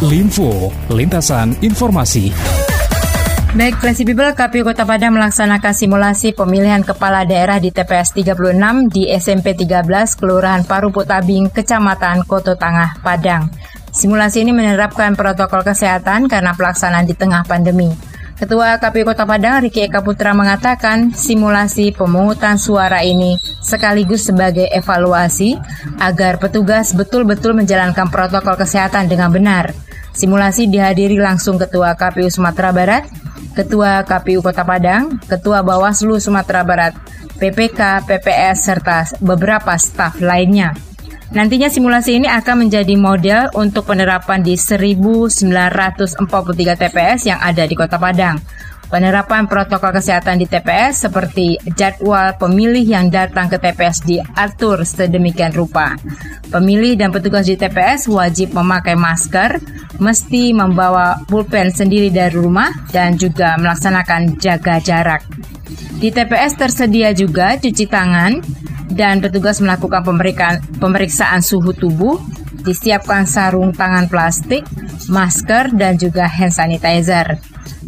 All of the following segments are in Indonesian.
Linfo, lintasan informasi. Baik, Flexi People, KPU Kota Padang melaksanakan simulasi pemilihan kepala daerah di TPS 36 di SMP 13 Kelurahan Paru Putabing, Kecamatan Koto Tangah, Padang. Simulasi ini menerapkan protokol kesehatan karena pelaksanaan di tengah pandemi. Ketua KPU Kota Padang Riki Eka Putra mengatakan simulasi pemungutan suara ini sekaligus sebagai evaluasi agar petugas betul-betul menjalankan protokol kesehatan dengan benar. Simulasi dihadiri langsung Ketua KPU Sumatera Barat, Ketua KPU Kota Padang, Ketua Bawaslu Sumatera Barat, PPK, PPS, serta beberapa staf lainnya. Nantinya simulasi ini akan menjadi model untuk penerapan di 1943 TPS yang ada di Kota Padang. Penerapan protokol kesehatan di TPS seperti jadwal pemilih yang datang ke TPS diatur sedemikian rupa. Pemilih dan petugas di TPS wajib memakai masker, mesti membawa pulpen sendiri dari rumah, dan juga melaksanakan jaga jarak. Di TPS tersedia juga cuci tangan, dan petugas melakukan pemeriksaan, suhu tubuh, disiapkan sarung tangan plastik, masker, dan juga hand sanitizer.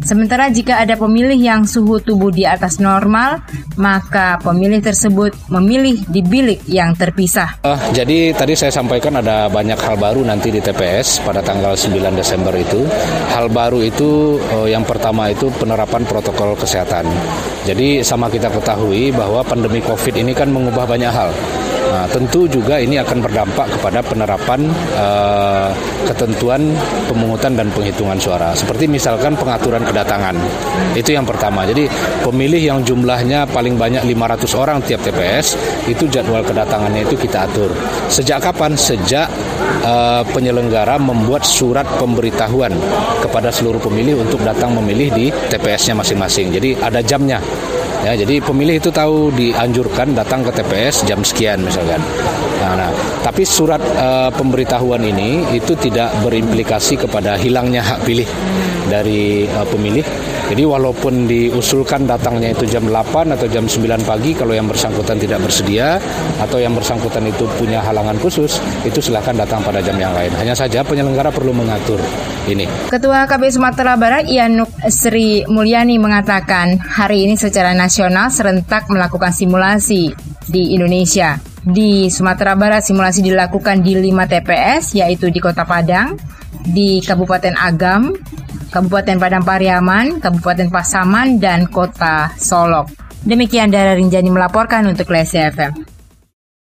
Sementara jika ada pemilih yang suhu tubuh di atas normal, maka pemilih tersebut memilih di bilik yang terpisah. Uh, jadi tadi saya sampaikan ada banyak hal baru nanti di TPS pada tanggal 9 Desember itu. Hal baru itu uh, yang pertama itu penerapan protokol kesehatan. Jadi sama kita ketahui bahwa pandemi Covid ini kan mengubah banyak hal. Nah, tentu juga ini akan berdampak kepada penerapan uh, ketentuan pemungutan dan penghitungan suara. Seperti misalkan pengaturan kedatangan. Itu yang pertama. Jadi pemilih yang jumlahnya paling banyak 500 orang tiap TPS, itu jadwal kedatangannya itu kita atur. Sejak kapan? Sejak uh, penyelenggara membuat surat pemberitahuan kepada seluruh pemilih untuk datang memilih di TPS-nya masing-masing. Jadi ada jamnya. Ya, jadi pemilih itu tahu dianjurkan datang ke TPS jam sekian misalkan. Nah, nah tapi surat uh, pemberitahuan ini itu tidak berimplikasi kepada hilangnya hak pilih dari uh, pemilih. Jadi walaupun diusulkan datangnya itu jam 8 atau jam 9 pagi kalau yang bersangkutan tidak bersedia atau yang bersangkutan itu punya halangan khusus, itu silahkan datang pada jam yang lain. Hanya saja penyelenggara perlu mengatur ini. Ketua KPU Sumatera Barat Ianuk Sri Mulyani mengatakan hari ini secara nasional serentak melakukan simulasi di Indonesia. Di Sumatera Barat simulasi dilakukan di 5 TPS yaitu di Kota Padang, di Kabupaten Agam, Kabupaten Padang Pariaman, Kabupaten Pasaman, dan Kota Solok. Demikian dari Rinjani melaporkan untuk Lesi FM.